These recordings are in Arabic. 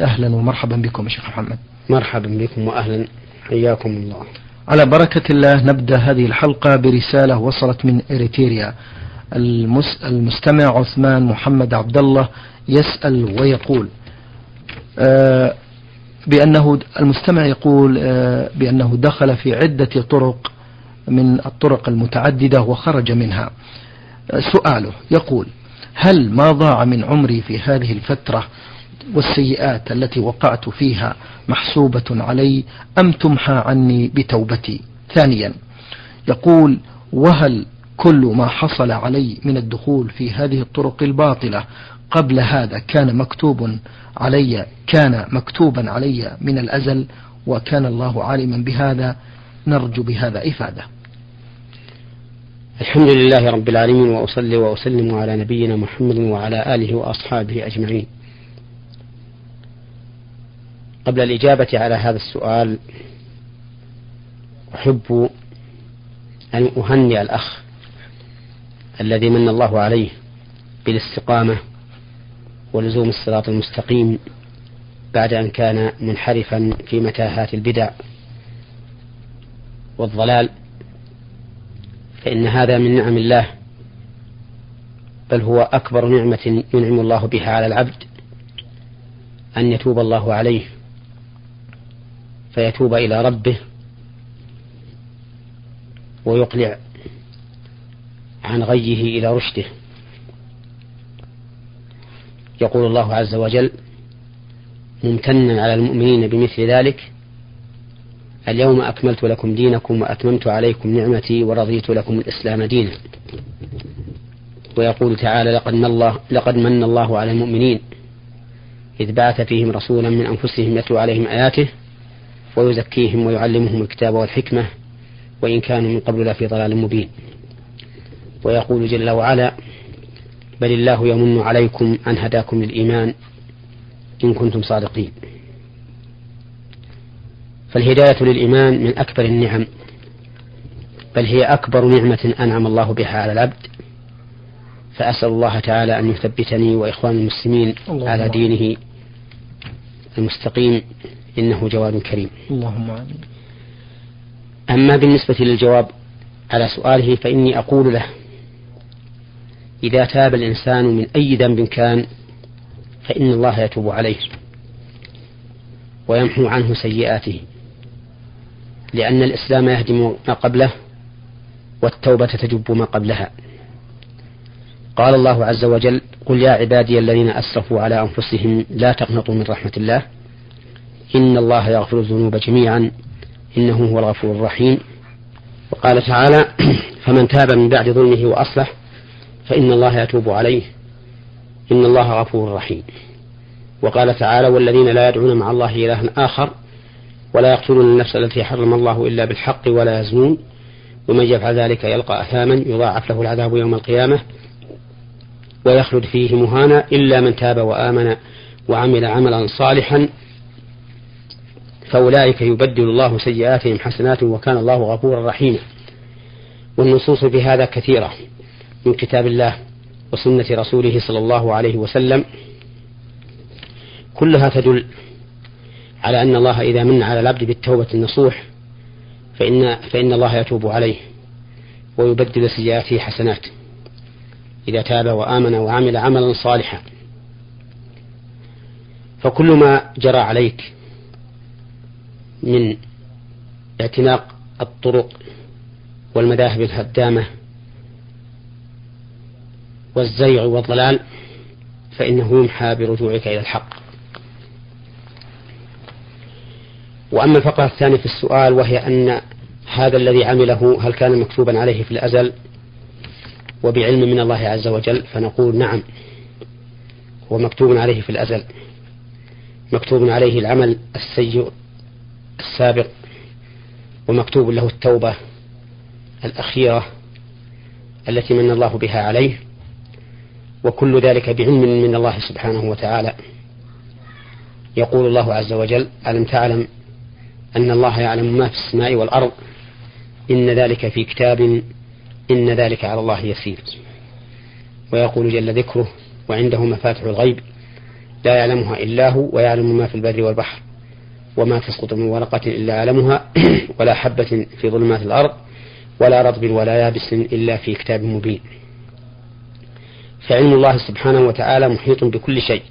أهلا ومرحبا بكم يا شيخ محمد. مرحبا بكم وأهلا. حياكم الله. على بركة الله نبدأ هذه الحلقة برسالة وصلت من إريتريا. المستمع عثمان محمد عبد الله يسأل ويقول آه، بأنه المستمع يقول آه، بأنه دخل في عدة طرق من الطرق المتعددة وخرج منها. آه، سؤاله يقول هل ما ضاع من عمري في هذه الفترة والسيئات التي وقعت فيها محسوبة علي أم تمحى عني بتوبتي؟ ثانيا يقول وهل كل ما حصل علي من الدخول في هذه الطرق الباطلة قبل هذا كان مكتوب علي كان مكتوبا علي من الأزل وكان الله عالما بهذا؟ نرجو بهذا إفادة. الحمد لله رب العالمين وأصلي وأسلم على نبينا محمد وعلى آله وأصحابه أجمعين. قبل الإجابة على هذا السؤال أحب أن أهنئ الأخ الذي من الله عليه بالاستقامة ولزوم الصراط المستقيم بعد أن كان منحرفا في متاهات البدع والضلال. فإن هذا من نعم الله بل هو أكبر نعمة ينعم الله بها على العبد أن يتوب الله عليه. فيتوب إلى ربه ويقلع عن غيه إلى رشده. يقول الله عز وجل ممتنا على المؤمنين بمثل ذلك اليوم أكملت لكم دينكم وأتممت عليكم نعمتي ورضيت لكم الإسلام دينا. ويقول تعالى لقد من الله, لقد من الله على المؤمنين إذ بعث فيهم رسولا من أنفسهم يتلو عليهم آياته ويزكيهم ويعلمهم الكتاب والحكمة وإن كانوا من قبل لفي ضلال مبين. ويقول جل وعلا بل الله يمن عليكم أن هداكم للإيمان إن كنتم صادقين. فالهداية للإيمان من أكبر النعم بل هي أكبر نعمة أنعم الله بها على العبد. فأسأل الله تعالى أن يثبتني وإخوان المسلمين على دينه المستقيم. إنه جواد كريم. اللهم آمين. أما بالنسبة للجواب على سؤاله فإني أقول له إذا تاب الإنسان من أي ذنب كان فإن الله يتوب عليه ويمحو عنه سيئاته لأن الإسلام يهدم ما قبله والتوبة تجب ما قبلها. قال الله عز وجل قل يا عبادي الذين أسرفوا على أنفسهم لا تقنطوا من رحمة الله إن الله يغفر الذنوب جميعا. إنه هو الغفور الرحيم. وقال تعالى فمن تاب من بعد ظلمه وأصلح فإن الله يتوب عليه. إن الله غفور رحيم. وقال تعالى والذين لا يدعون مع الله إلها آخر ولا يقتلون النفس التي حرم الله إلا بالحق ولا يزنون. ومن يفعل ذلك يلقى أثاما يضاعف له العذاب يوم القيامة ويخلد فيه مهانا إلا من تاب وآمن وعمل عملا صالحا فأولئك يبدل الله سيئاتهم حسنات وكان الله غفورا رحيما. والنصوص في هذا كثيرة من كتاب الله وسنة رسوله صلى الله عليه وسلم. كلها تدل على أن الله إذا من على العبد بالتوبة النصوح فإن فإن الله يتوب عليه ويبدل سيئاته حسنات. إذا تاب وآمن وعمل عملا صالحا. فكل ما جرى عليك من اعتناق الطرق والمذاهب الهدامة والزيغ والضلال فإنه يمحى برجوعك إلى الحق. وأما الفقرة الثانية في السؤال وهي أن هذا الذي عمله هل كان مكتوبا عليه في الأزل وبعلم من الله عز وجل؟ فنقول نعم هو مكتوب عليه في الأزل. مكتوب عليه العمل السيء السابق ومكتوب له التوبة الأخيرة التي من الله بها عليه وكل ذلك بعلم من الله سبحانه وتعالى. يقول الله عز وجل ألم تعلم أن الله يعلم ما في السماء والأرض؟ إن ذلك في كتاب إن ذلك على الله يسير. ويقول جل ذكره وعنده مفاتح الغيب لا يعلمها إلا هو ويعلم ما في البر والبحر. وما تسقط من ورقة إلا يعلمها ولا حبة في ظلمات الأرض ولا رطب ولا يابس إلا في كتاب مبين. فعلم الله سبحانه وتعالى محيط بكل شيء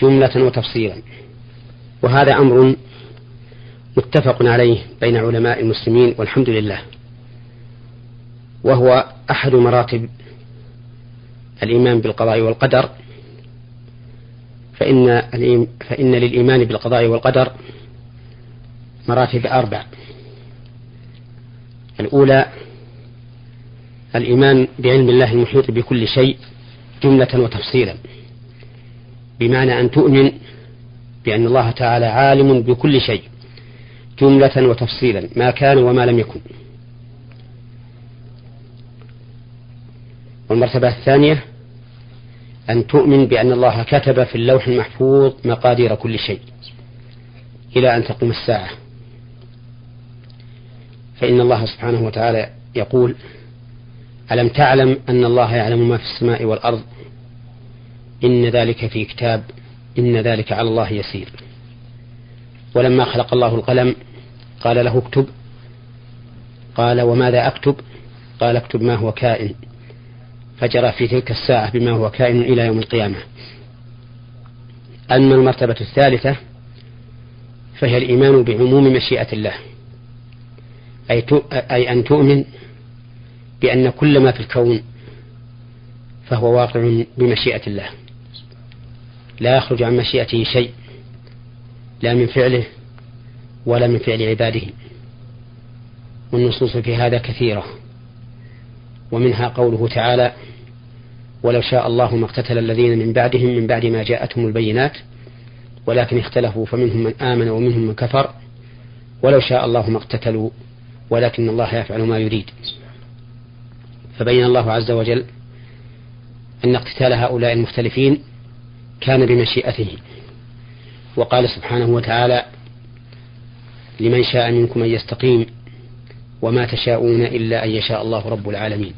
جملة وتفصيلا. وهذا أمر متفق عليه بين علماء المسلمين والحمد لله. وهو أحد مراتب الإيمان بالقضاء والقدر فإن فإن للإيمان بالقضاء والقدر مراتب أربع. الأولى الإيمان بعلم الله المحيط بكل شيء جملة وتفصيلا بمعنى أن تؤمن بأن الله تعالى عالم بكل شيء جملة وتفصيلا ما كان وما لم يكن. والمرتبة الثانية أن تؤمن بأن الله كتب في اللوح المحفوظ مقادير كل شيء إلى أن تقوم الساعة. فإن الله سبحانه وتعالى يقول ألم تعلم أن الله يعلم ما في السماء والأرض؟ إن ذلك في كتاب إن ذلك على الله يسير. ولما خلق الله القلم قال له اكتب. قال وماذا أكتب؟ قال اكتب ما هو كائن. فجرى في تلك الساعة بما هو كائن إلى يوم القيامة. أما المرتبة الثالثة فهي الإيمان بعموم مشيئة الله أي, أي أن تؤمن بأن كل ما في الكون فهو واقع بمشيئة الله. لا يخرج عن مشيئته شيء لا من فعله ولا من فعل عباده. والنصوص في هذا كثيرة ومنها قوله تعالى ولو شاء الله ما اقتتل الذين من بعدهم من بعد ما جاءتهم البينات ولكن اختلفوا فمنهم من آمن ومنهم من كفر ولو شاء الله ما اقتتلوا ولكن الله يفعل ما يريد. فبين الله عز وجل أن اقتتال هؤلاء المختلفين كان بمشيئته وقال سبحانه وتعالى لمن شاء منكم أن يستقيم وما تشاءون إلا أن يشاء الله رب العالمين.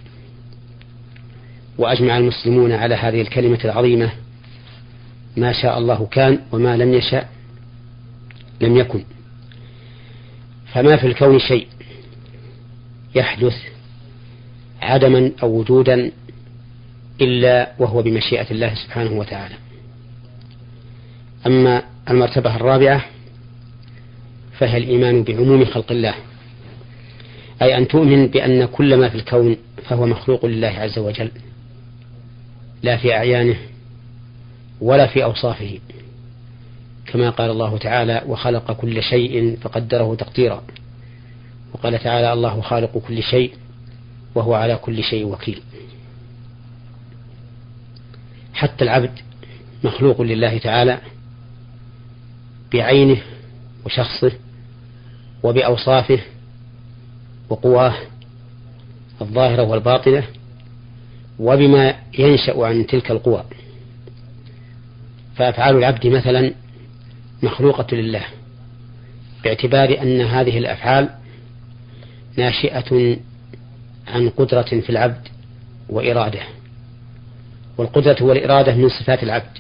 وأجمع المسلمون على هذه الكلمة العظيمة. ما شاء الله كان وما لم يشاء لم يكن. فما في الكون شيء يحدث عدما أو وجودا إلا وهو بمشيئة الله سبحانه وتعالى. أما المرتبة الرابعة فهي الإيمان بعموم خلق الله أي أن تؤمن بأن كل ما في الكون فهو مخلوق لله عز وجل. لا في أعيانه ولا في أوصافه كما قال الله تعالى وخلق كل شيء فقدره تقديرا وقال تعالى الله خالق كل شيء وهو على كل شيء وكيل حتى العبد مخلوق لله تعالى بعينه وشخصه وبأوصافه وقواه الظاهرة والباطنة وبما ينشأ عن تلك القوى. فأفعال العبد مثلا مخلوقة لله باعتبار أن هذه الأفعال ناشئة عن قدرة في العبد وإرادة. والقدرة والإرادة من صفات العبد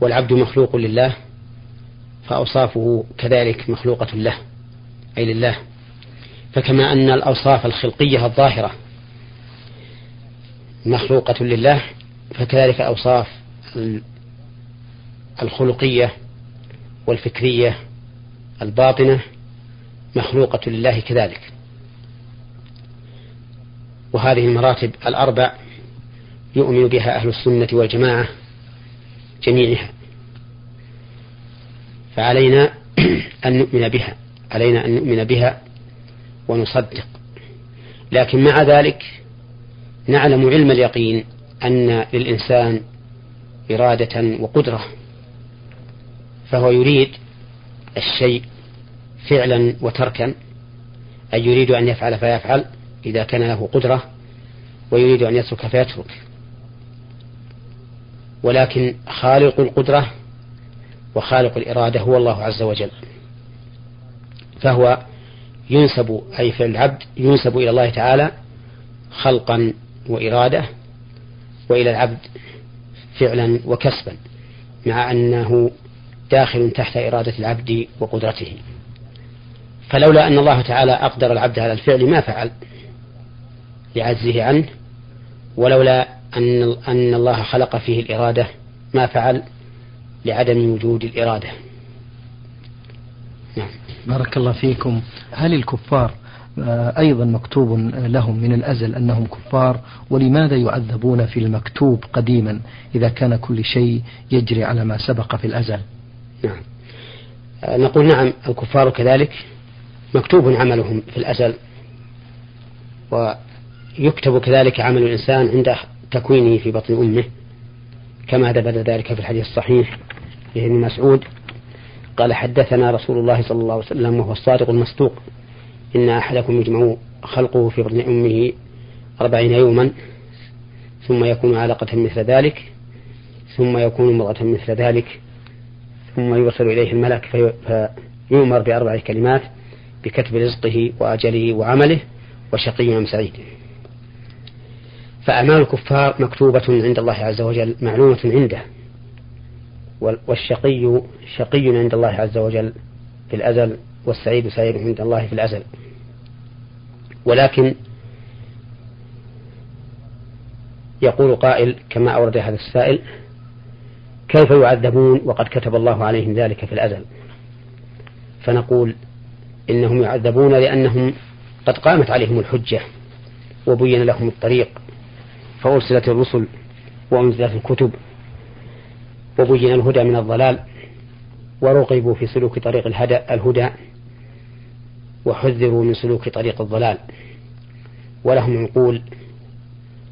والعبد مخلوق لله فأوصافه كذلك مخلوقة له أي لله. فكما أن الأوصاف الخلقية الظاهرة مخلوقة لله فكذلك الأوصاف الخلقية والفكرية الباطنة مخلوقة لله كذلك. وهذه المراتب الأربع يؤمن بها أهل السنة والجماعة جميعها. فعلينا أن نؤمن بها علينا أن نؤمن بها ونصدق. لكن مع ذلك نعلم علم اليقين أن للإنسان إرادة وقدرة فهو يريد الشيء فعلا وتركا أي يريد أن يفعل فيفعل إذا كان له قدرة ويريد أن يترك فيترك. ولكن خالق القدرة وخالق الإرادة هو الله عز وجل. فهو ينسب أي فعل العبد ينسب إلى الله تعالى خلقا وإرادة وإلى العبد فعلا وكسبا مع أنه داخل تحت إرادة العبد وقدرته. فلولا أن الله تعالى أقدر العبد على الفعل ما فعل لعجزه عنه ولولا أن أن الله خلق فيه الإرادة ما فعل لعدم وجود الإرادة. نعم. بارك الله فيكم. هل الكفار أيضا مكتوب لهم من الأزل أنهم كفار ولماذا يعذبون في المكتوب قديما إذا كان كل شيء يجري على ما سبق في الأزل؟ نعم. آه، نقول نعم الكفار كذلك مكتوب عملهم في الأزل ويكتب كذلك عمل الإنسان عند تكوينه في بطن أمه كما ثبت ذلك في الحديث الصحيح في ابن مسعود. قال حدثنا رسول الله صلى الله عليه وسلم وهو الصادق المصدوق. إن أحدكم يجمع خلقه في بطن أمه أربعين يوما ثم يكون علقة مثل ذلك ثم يكون مرأة مثل ذلك ثم يوصل إليه الملك فيؤمر بأربع كلمات بكتب رزقه وأجله وعمله وشقي أم سعيد. فأعمال الكفار مكتوبة عند الله عز وجل معلومة عنده والشقي شقي عند الله عز وجل في الأزل. والسعيد سعيد عند الله في الأزل ولكن يقول قائل كما أورد هذا السائل كيف يعذبون وقد كتب الله عليهم ذلك في الأزل فنقول إنهم يعذبون لأنهم قد قامت عليهم الحجة وبين لهم الطريق فأرسلت الرسل وأنزلت الكتب وبين الهدى من الضلال ورغبوا في سلوك طريق الهدى, الهدى وحذروا من سلوك طريق الضلال. ولهم عقول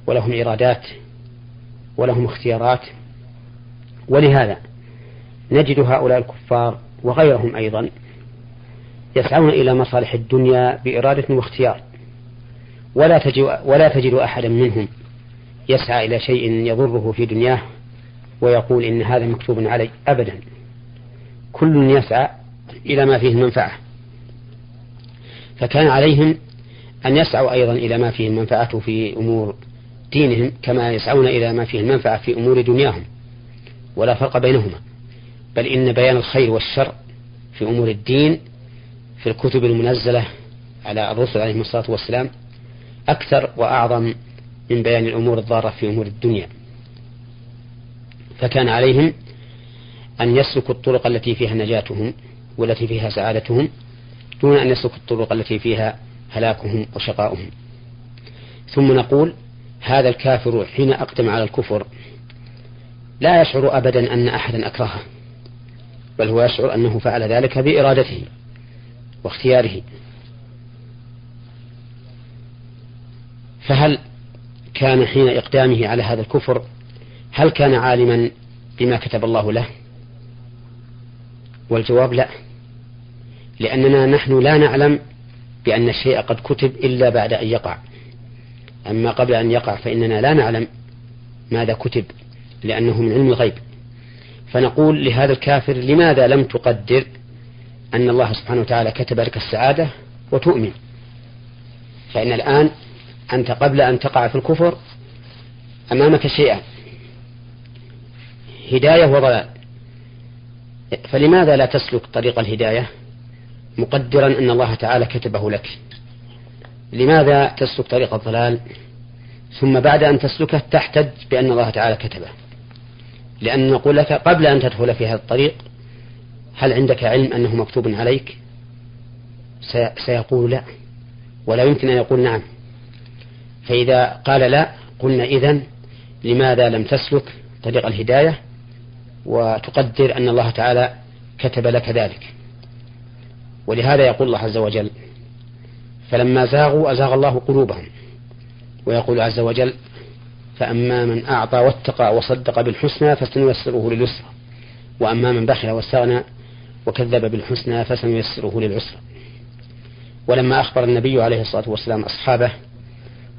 ولهم إرادات ولهم اختيارات. ولهذا نجد هؤلاء الكفار وغيرهم أيضا يسعون إلى مصالح الدنيا بإرادة واختيار. ولا تجد, ولا تجد أحدا منهم يسعى إلى شيء يضره في دنياه ويقول إن هذا مكتوب علي أبدا. كل يسعى إلى ما فيه المنفعة فكان عليهم أن يسعوا أيضا إلى ما فيه المنفعة في أمور دينهم كما يسعون إلى ما فيه المنفعة في أمور دنياهم ولا فرق بينهما. بل إن بيان الخير والشر في أمور الدين في الكتب المنزلة على الرسل عليهم الصلاة والسلام أكثر وأعظم من بيان الأمور الضارة في أمور الدنيا. فكان عليهم أن يسلكوا الطرق التي فيها نجاتهم والتي فيها سعادتهم دون أن يسلكوا الطرق التي فيها هلاكهم وشقاؤهم. ثم نقول هذا الكافر حين أقدم على الكفر لا يشعر أبدا أن أحدا أكرهه بل هو يشعر أنه فعل ذلك بإرادته واختياره. فهل كان حين إقدامه على هذا الكفر هل كان عالما بما كتب الله له؟ والجواب لا. لأننا نحن لا نعلم بأن الشيء قد كتب إلا بعد أن يقع. أما قبل أن يقع فإننا لا نعلم ماذا كتب لأنه من علم الغيب. فنقول لهذا الكافر لماذا لم تقدر أن الله سبحانه وتعالى كتب لك السعادة وتؤمن؟ فإن الآن أنت قبل أن تقع في الكفر أمامك شيئان هداية وضلال. فلماذا لا تسلك طريق الهداية؟ مقدرا أن الله تعالى كتبه لك. لماذا تسلك طريق الضلال؟ ثم بعد أن تسلكه تحتج بأن الله تعالى كتبه. لأن نقول لك قبل أن تدخل في هذا الطريق هل عندك علم أنه مكتوب عليك؟ سيقول لا. ولا يمكن أن يقول نعم. فإذا قال لا قلنا إذن لماذا لم تسلك طريق الهداية؟ وتقدر أن الله تعالى كتب لك ذلك. ولهذا يقول الله عز وجل فلما زاغوا أزاغ الله قلوبهم ويقول عز وجل فأما من أعطى واتقى وصدق بالحسنى فسنيسره لليسرى وأما من بخل واستغنى وكذب بالحسنى فسنيسره للعسرى. ولما أخبر النبي عليه الصلاة والسلام أصحابه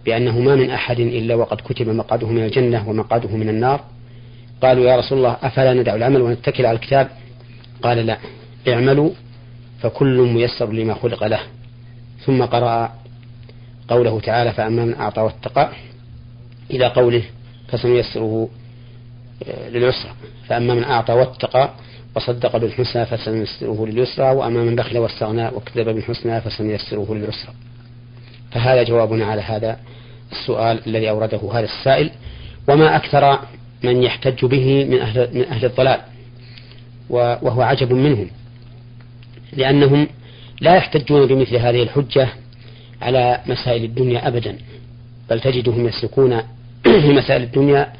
بأنه ما من أحد إلا وقد كتب مقعده من الجنة ومقعده من النار قالوا يا رسول الله أفلا ندع العمل ونتكل على الكتاب؟ قال لا اعملوا فكل ميسر لما خلق له. ثم قرأ قوله تعالى فأما من أعطى واتقى إلى قوله فسنيسره لليسرى فأما من أعطى واتقى وصدق بالحسنى فسنيسره لليسرى وأما من بخل واستغنى وكذب بالحسنى فسنيسره لليسرى فهذا جوابنا على هذا السؤال الذي أورده هذا السائل. وما أكثر من يحتج به من أهل, من أهل الضلال وهو عجب منهم. لأنهم لا يحتجون بمثل هذه الحجة على مسائل الدنيا أبدا بل تجدهم يسلكون في مسائل الدنيا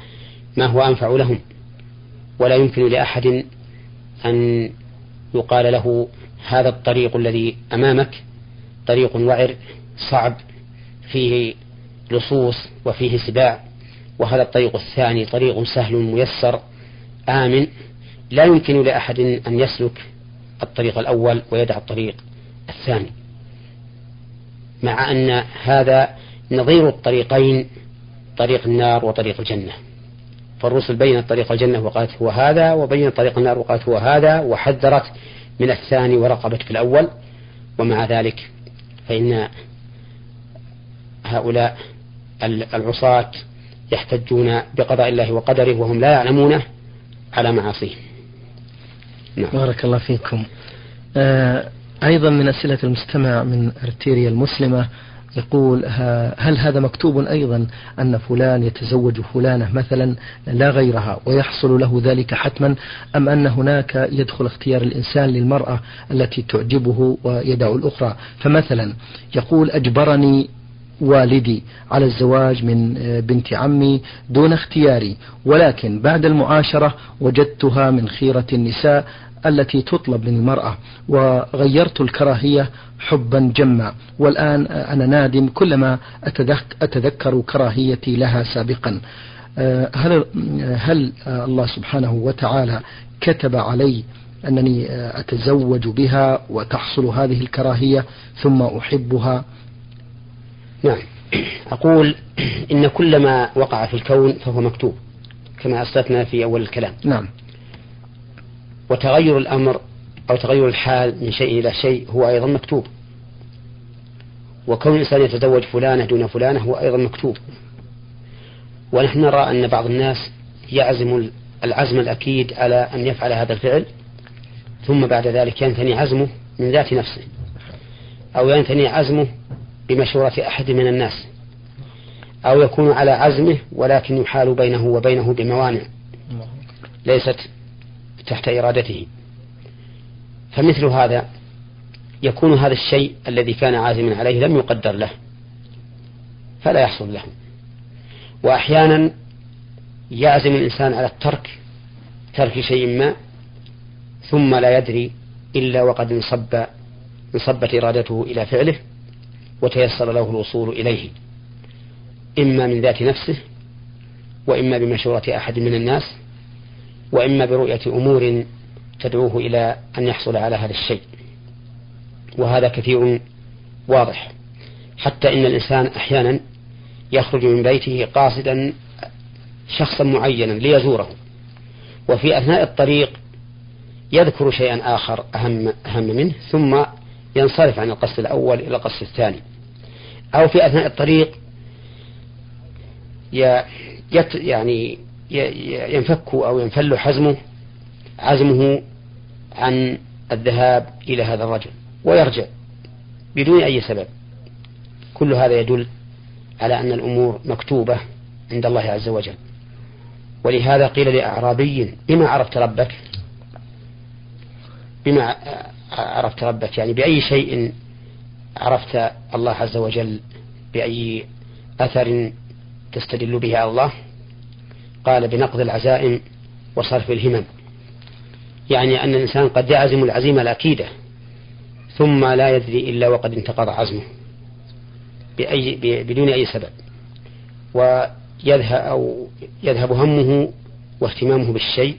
ما هو أنفع لهم. ولا يمكن لأحد أن يقال له هذا الطريق الذي أمامك طريق وعر صعب فيه لصوص وفيه سباع وهذا الطريق الثاني طريق سهل ميسر آمن. لا يمكن لأحد أن يسلك الطريق الأول ويدع الطريق الثاني. مع أن هذا نظير الطريقين طريق النار وطريق الجنة. فالرسل بينت طريق الجنة وقالت هو هذا وبينت طريق النار وقالت هو هذا وحذرت من الثاني ورقبت في الأول. ومع ذلك فإن هؤلاء العصاة يحتجون بقضاء الله وقدره وهم لا يعلمونه على معاصيه. نعم. بارك الله فيكم. آه أيضا من أسئلة المستمع من أرتيريا المسلمة يقول هل هذا مكتوب أيضا أن فلان يتزوج فلانة مثلا؟ لا غيرها. ويحصل له ذلك حتما؟ أم أن هناك يدخل اختيار الإنسان للمرأة التي تعجبه ويدع الأخرى؟ فمثلا يقول أجبرني والدي على الزواج من بنت عمي دون اختياري. ولكن بعد المعاشرة وجدتها من خيرة النساء التي تطلب من المرأة وغيرت الكراهية حبا جما. والآن أنا نادم كلما أتذكر كراهيتي لها سابقا. آه، هل, هل الله سبحانه وتعالى كتب علي أنني أتزوج بها وتحصل هذه الكراهية ثم أحبها؟ نعم. أقول إن كل ما وقع في الكون فهو مكتوب كما أسلفنا في أول الكلام. نعم. وتغير الأمر أو تغير الحال من شيء إلى شيء هو أيضا مكتوب. وكون الإنسان يتزوج فلانة دون فلانة هو أيضا مكتوب. ونحن نرى أن بعض الناس يعزم العزم الأكيد على أن يفعل هذا الفعل ثم بعد ذلك ينثني عزمه من ذات نفسه أو ينثني عزمه بمشورة أحد من الناس أو يكون على عزمه ولكن يحال بينه وبينه بموانع ليست تحت إرادته. فمثل هذا يكون هذا الشيء الذي كان عازما عليه لم يقدر له فلا يحصل له. وأحيانا يعزم الإنسان على الترك ترك شيء ما ثم لا يدري إلا وقد انصب انصبت إرادته إلى فعله. وتيسر له الوصول إليه. إما من ذات نفسه وإما بمشورة أحد من الناس وإما برؤية أمور تدعوه إلى أن يحصل على هذا الشيء. وهذا كثير واضح. حتى إن الإنسان أحيانا يخرج من بيته قاصدا شخصا معينا ليزوره. وفي أثناء الطريق يذكر شيئا آخر أهم, أهم منه ثم ينصرف عن القصد الأول إلى القصد الثاني. أو في أثناء الطريق يعني ينفك أو ينفل حزمه عزمه عن الذهاب إلى هذا الرجل ويرجع بدون أي سبب. كل هذا يدل على أن الأمور مكتوبة عند الله عز وجل. ولهذا قيل لأعرابي بما عرفت ربك؟ بما عرفت ربك يعني بأي شيء عرفت الله عز وجل بأي أثر تستدل به على الله؟ قال بنقض العزائم وصرف الهمم. يعني أن الإنسان قد يعزم العزيمة الأكيدة ثم لا يدري إلا وقد انتقض عزمه بأي بدون أي سبب. ويذهب أو يذهب همه واهتمامه بالشيء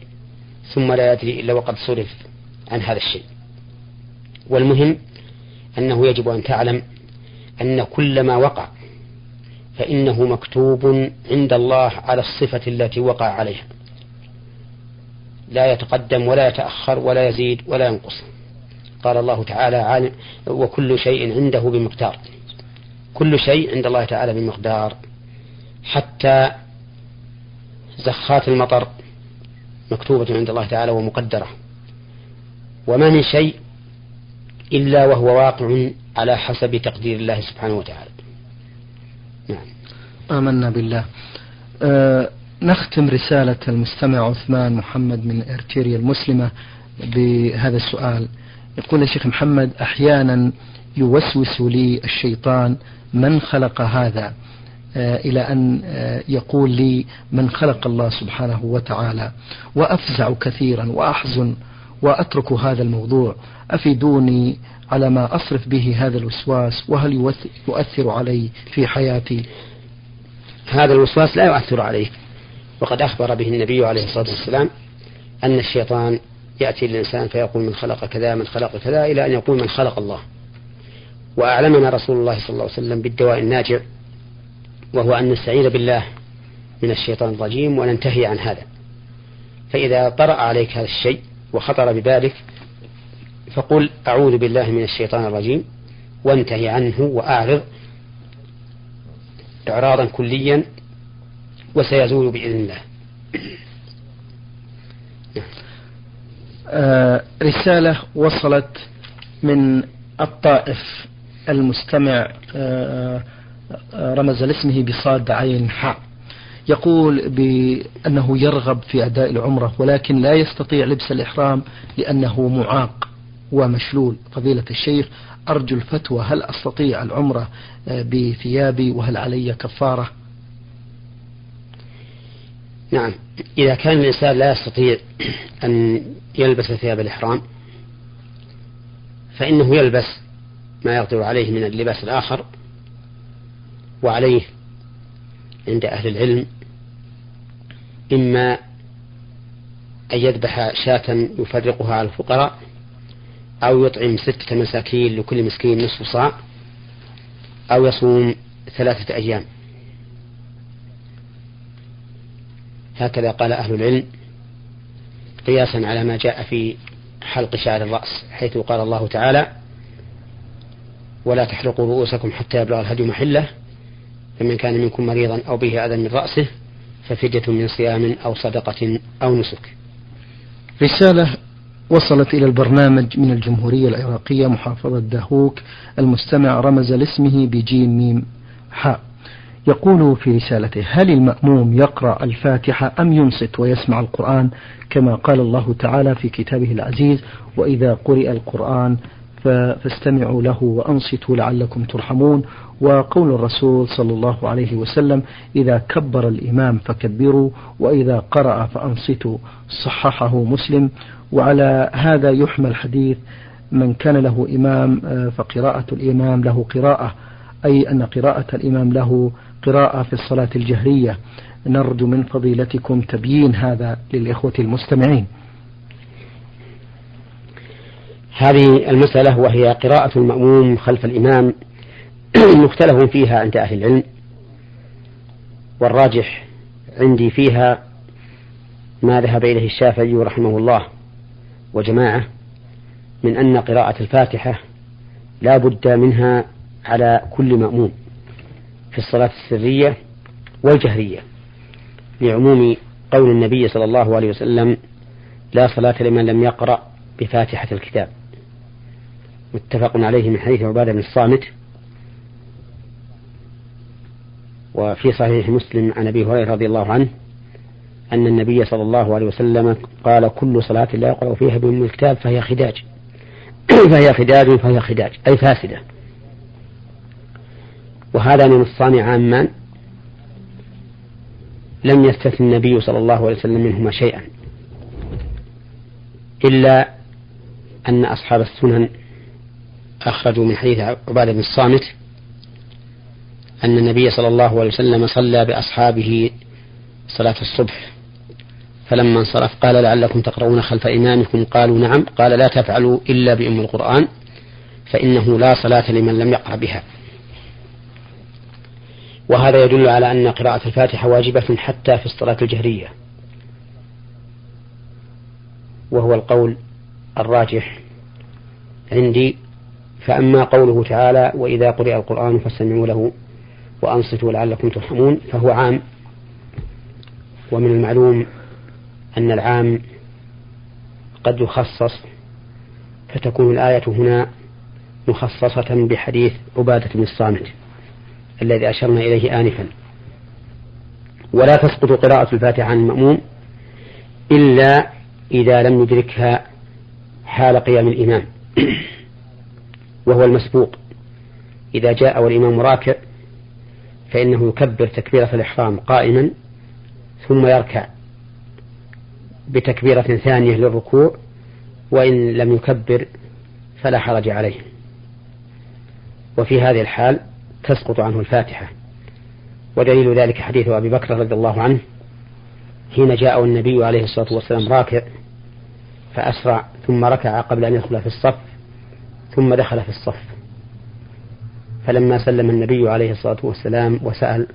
ثم لا يدري إلا وقد صرف. عن هذا الشيء. والمهم أنه يجب أن تعلم أن كل ما وقع فإنه مكتوب عند الله على الصفة التي وقع عليها. لا يتقدم ولا يتأخر ولا يزيد ولا ينقص. قال الله تعالى عالم وكل شيء عنده بمقدار. كل شيء عند الله تعالى بمقدار. حتى زخات المطر مكتوبة عند الله تعالى ومقدرة. وما من شيء إلا وهو واقع على حسب تقدير الله سبحانه وتعالى. نعم. آمنا بالله. أه نختم رسالة المستمع عثمان محمد من إرتيريا المسلمة بهذا السؤال. يقول الشيخ محمد أحيانا يوسوس لي الشيطان من خلق هذا؟ آه، إلى أن آه، يقول لي من خلق الله سبحانه وتعالى وأفزع كثيرا وأحزن وأترك هذا الموضوع. أفيدوني على ما أصرف به هذا الوسواس وهل يؤثر علي في حياتي؟ هذا الوسواس لا يؤثر عليك. وقد أخبر به النبي عليه الصلاة والسلام أن الشيطان يأتي للإنسان فيقول من خلق كذا من خلق كذا إلى أن يقول من خلق الله. وأعلمنا رسول الله صلى الله عليه وسلم بالدواء الناجع وهو أن نستعيذ بالله من الشيطان الرجيم وننتهي عن هذا. فإذا طرأ عليك هذا الشيء وخطر ببالك فقل أعوذ بالله من الشيطان الرجيم وانتهي عنه وأعرض إعراضا كليا وسيزول بإذن الله. آه رسالة وصلت من الطائف المستمع آه رمز لاسمه بصاد عين حاء. يقول بأنه يرغب في أداء العمرة ولكن لا يستطيع لبس الإحرام لأنه معاق ومشلول. فضيلة الشيخ أرجو الفتوى هل أستطيع العمرة بثيابي وهل علي كفارة؟ نعم. إذا كان الإنسان لا يستطيع أن يلبس ثياب الإحرام فإنه يلبس ما يقدر عليه من اللباس الآخر وعليه عند أهل العلم إما أن يذبح شاة يفرقها على الفقراء أو يطعم ستة مساكين لكل مسكين نصف صاع أو يصوم ثلاثة أيام. هكذا قال أهل العلم قياسا على ما جاء في حلق شعر الرأس حيث قال الله تعالى ولا تحلقوا رؤوسكم حتى يبلغ الهدي محلة فمن كان منكم مريضا أو به أذى من رأسه ففدية من صيام أو صدقة أو نسك. رسالة وصلت إلى البرنامج من الجمهورية العراقية محافظة دهوك المستمع رمز لاسمه بجيم ميم حاء يقول في رسالته هل المأموم يقرأ الفاتحة أم ينصت ويسمع القرآن؟ كما قال الله تعالى في كتابه العزيز وإذا قرئ القرآن فاستمعوا له وأنصتوا لعلكم ترحمون. وقول الرسول صلى الله عليه وسلم إذا كبر الإمام فكبروا وإذا قرأ فأنصتوا. صححه مسلم. وعلى هذا يحمل حديث من كان له إمام آه، فقراءة الإمام له قراءة أي أن قراءة الإمام له قراءة في الصلاة الجهرية. نرجو من فضيلتكم تبيين هذا للإخوة المستمعين. هذه المسألة وهي قراءة المأموم خلف الإمام مختلف فيها عند أهل العلم والراجح عندي فيها ما ذهب إليه الشافعي رحمه الله وجماعة من أن قراءة الفاتحة لا بد منها على كل مأموم في الصلاة السرية والجهرية لعموم قول النبي صلى الله عليه وسلم لا صلاة لمن لم يقرأ بفاتحة الكتاب. متفق عليه من حديث عبادة بن الصامت وفي صحيح مسلم عن أبي هريرة رضي الله عنه أن النبي صلى الله عليه وسلم قال كل صلاة لا يقرأ فيها بأم الكتاب فهي خداج. فهي خداج فهي خداج أي فاسدة. وهذا من الصانع عاما لم يستثن النبي صلى الله عليه وسلم منهما شيئا إلا أن أصحاب السنن أخرجوا من حديث عبادة بن الصامت أن النبي صلى الله عليه وسلم صلى بأصحابه صلاة الصبح فلما انصرف قال لعلكم تقرؤون خلف إمامكم؟ قالوا نعم. قال لا تفعلوا إلا بأم القرآن فإنه لا صلاة لمن لم يقرأ بها. وهذا يدل على أن قراءة الفاتحة واجبة حتى في الصلاة الجهرية وهو القول الراجح عندي فأما قوله تعالى وإذا قرئ القرآن فاستمعوا له وأنصتوا لعلكم ترحمون فهو عام. ومن المعلوم أن العام قد يخصص فتكون الآية هنا مخصصة بحديث عبادة بن الصامت الذي أشرنا إليه آنفا. ولا تسقط قراءة الفاتحة عن المأموم إلا إذا لم يدركها حال قيام الإمام. وهو المسبوق. إذا جاء والإمام راكع فإنه يكبر تكبيرة الإحرام قائما ثم يركع بتكبيرة ثانية للركوع وإن لم يكبر فلا حرج عليه. وفي هذه الحال تسقط عنه الفاتحة. ودليل ذلك حديث أبي بكر رضي الله عنه حين جاء النبي عليه الصلاة والسلام راكع فأسرع ثم ركع قبل أن يدخل في الصف ثم دخل في الصف. فلما سلم النبي عليه الصلاة والسلام وسأل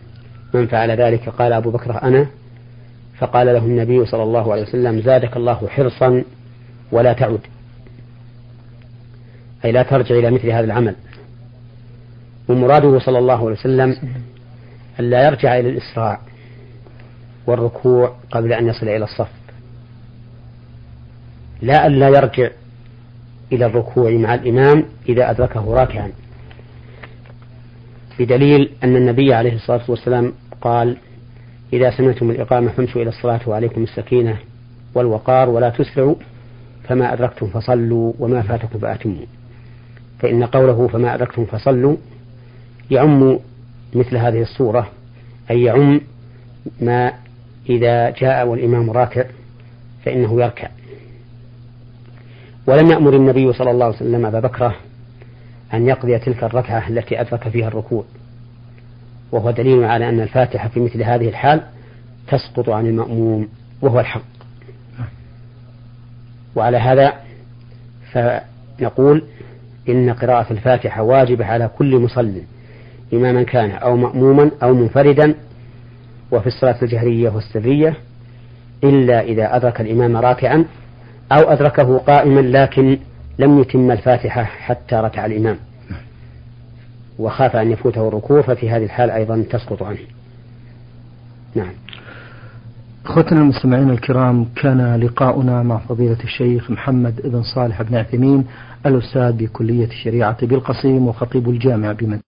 من فعل ذلك قال أبو بكر أنا. فقال له النبي صلى الله عليه وسلم زادك الله حرصا ولا تعد. أي لا ترجع إلى مثل هذا العمل. ومراده صلى الله عليه وسلم أن لا يرجع إلى الإسراع والركوع قبل أن يصل إلى الصف. لا أن لا يرجع إلى الركوع مع الإمام إذا أدركه راكعا. بدليل أن النبي عليه الصلاة والسلام قال إذا سمعتم الإقامة فامشوا إلى الصلاة وعليكم السكينة والوقار ولا تسرعوا فما أدركتم فصلوا وما فاتكم فأتموا. فإن قوله فما أدركتم فصلوا يعم مثل هذه الصورة أي يعم ما إذا جاء والإمام راكع فإنه يركع. ولم يأمر النبي صلى الله عليه وسلم أبا بكرة أن يقضي تلك الركعة التي أدرك فيها الركوع. وهو دليل على أن الفاتحة في مثل هذه الحال تسقط عن المأموم وهو الحق. وعلى هذا فنقول إن قراءة الفاتحة واجبة على كل مصل إماما كان أو مأموما أو منفردا وفي الصلاة الجهرية والسرية إلا إذا أدرك الإمام راكعا أو أدركه قائما لكن لم يتم الفاتحة حتى ركع الإمام. وخاف أن يفوته الركوع ففي هذه الحال أيضا تسقط عنه. نعم. أخوتنا المستمعين الكرام كان لقاؤنا مع فضيلة الشيخ محمد بن صالح بن عثيمين الأستاذ بكلية الشريعة بالقصيم وخطيب الجامع بمدينة.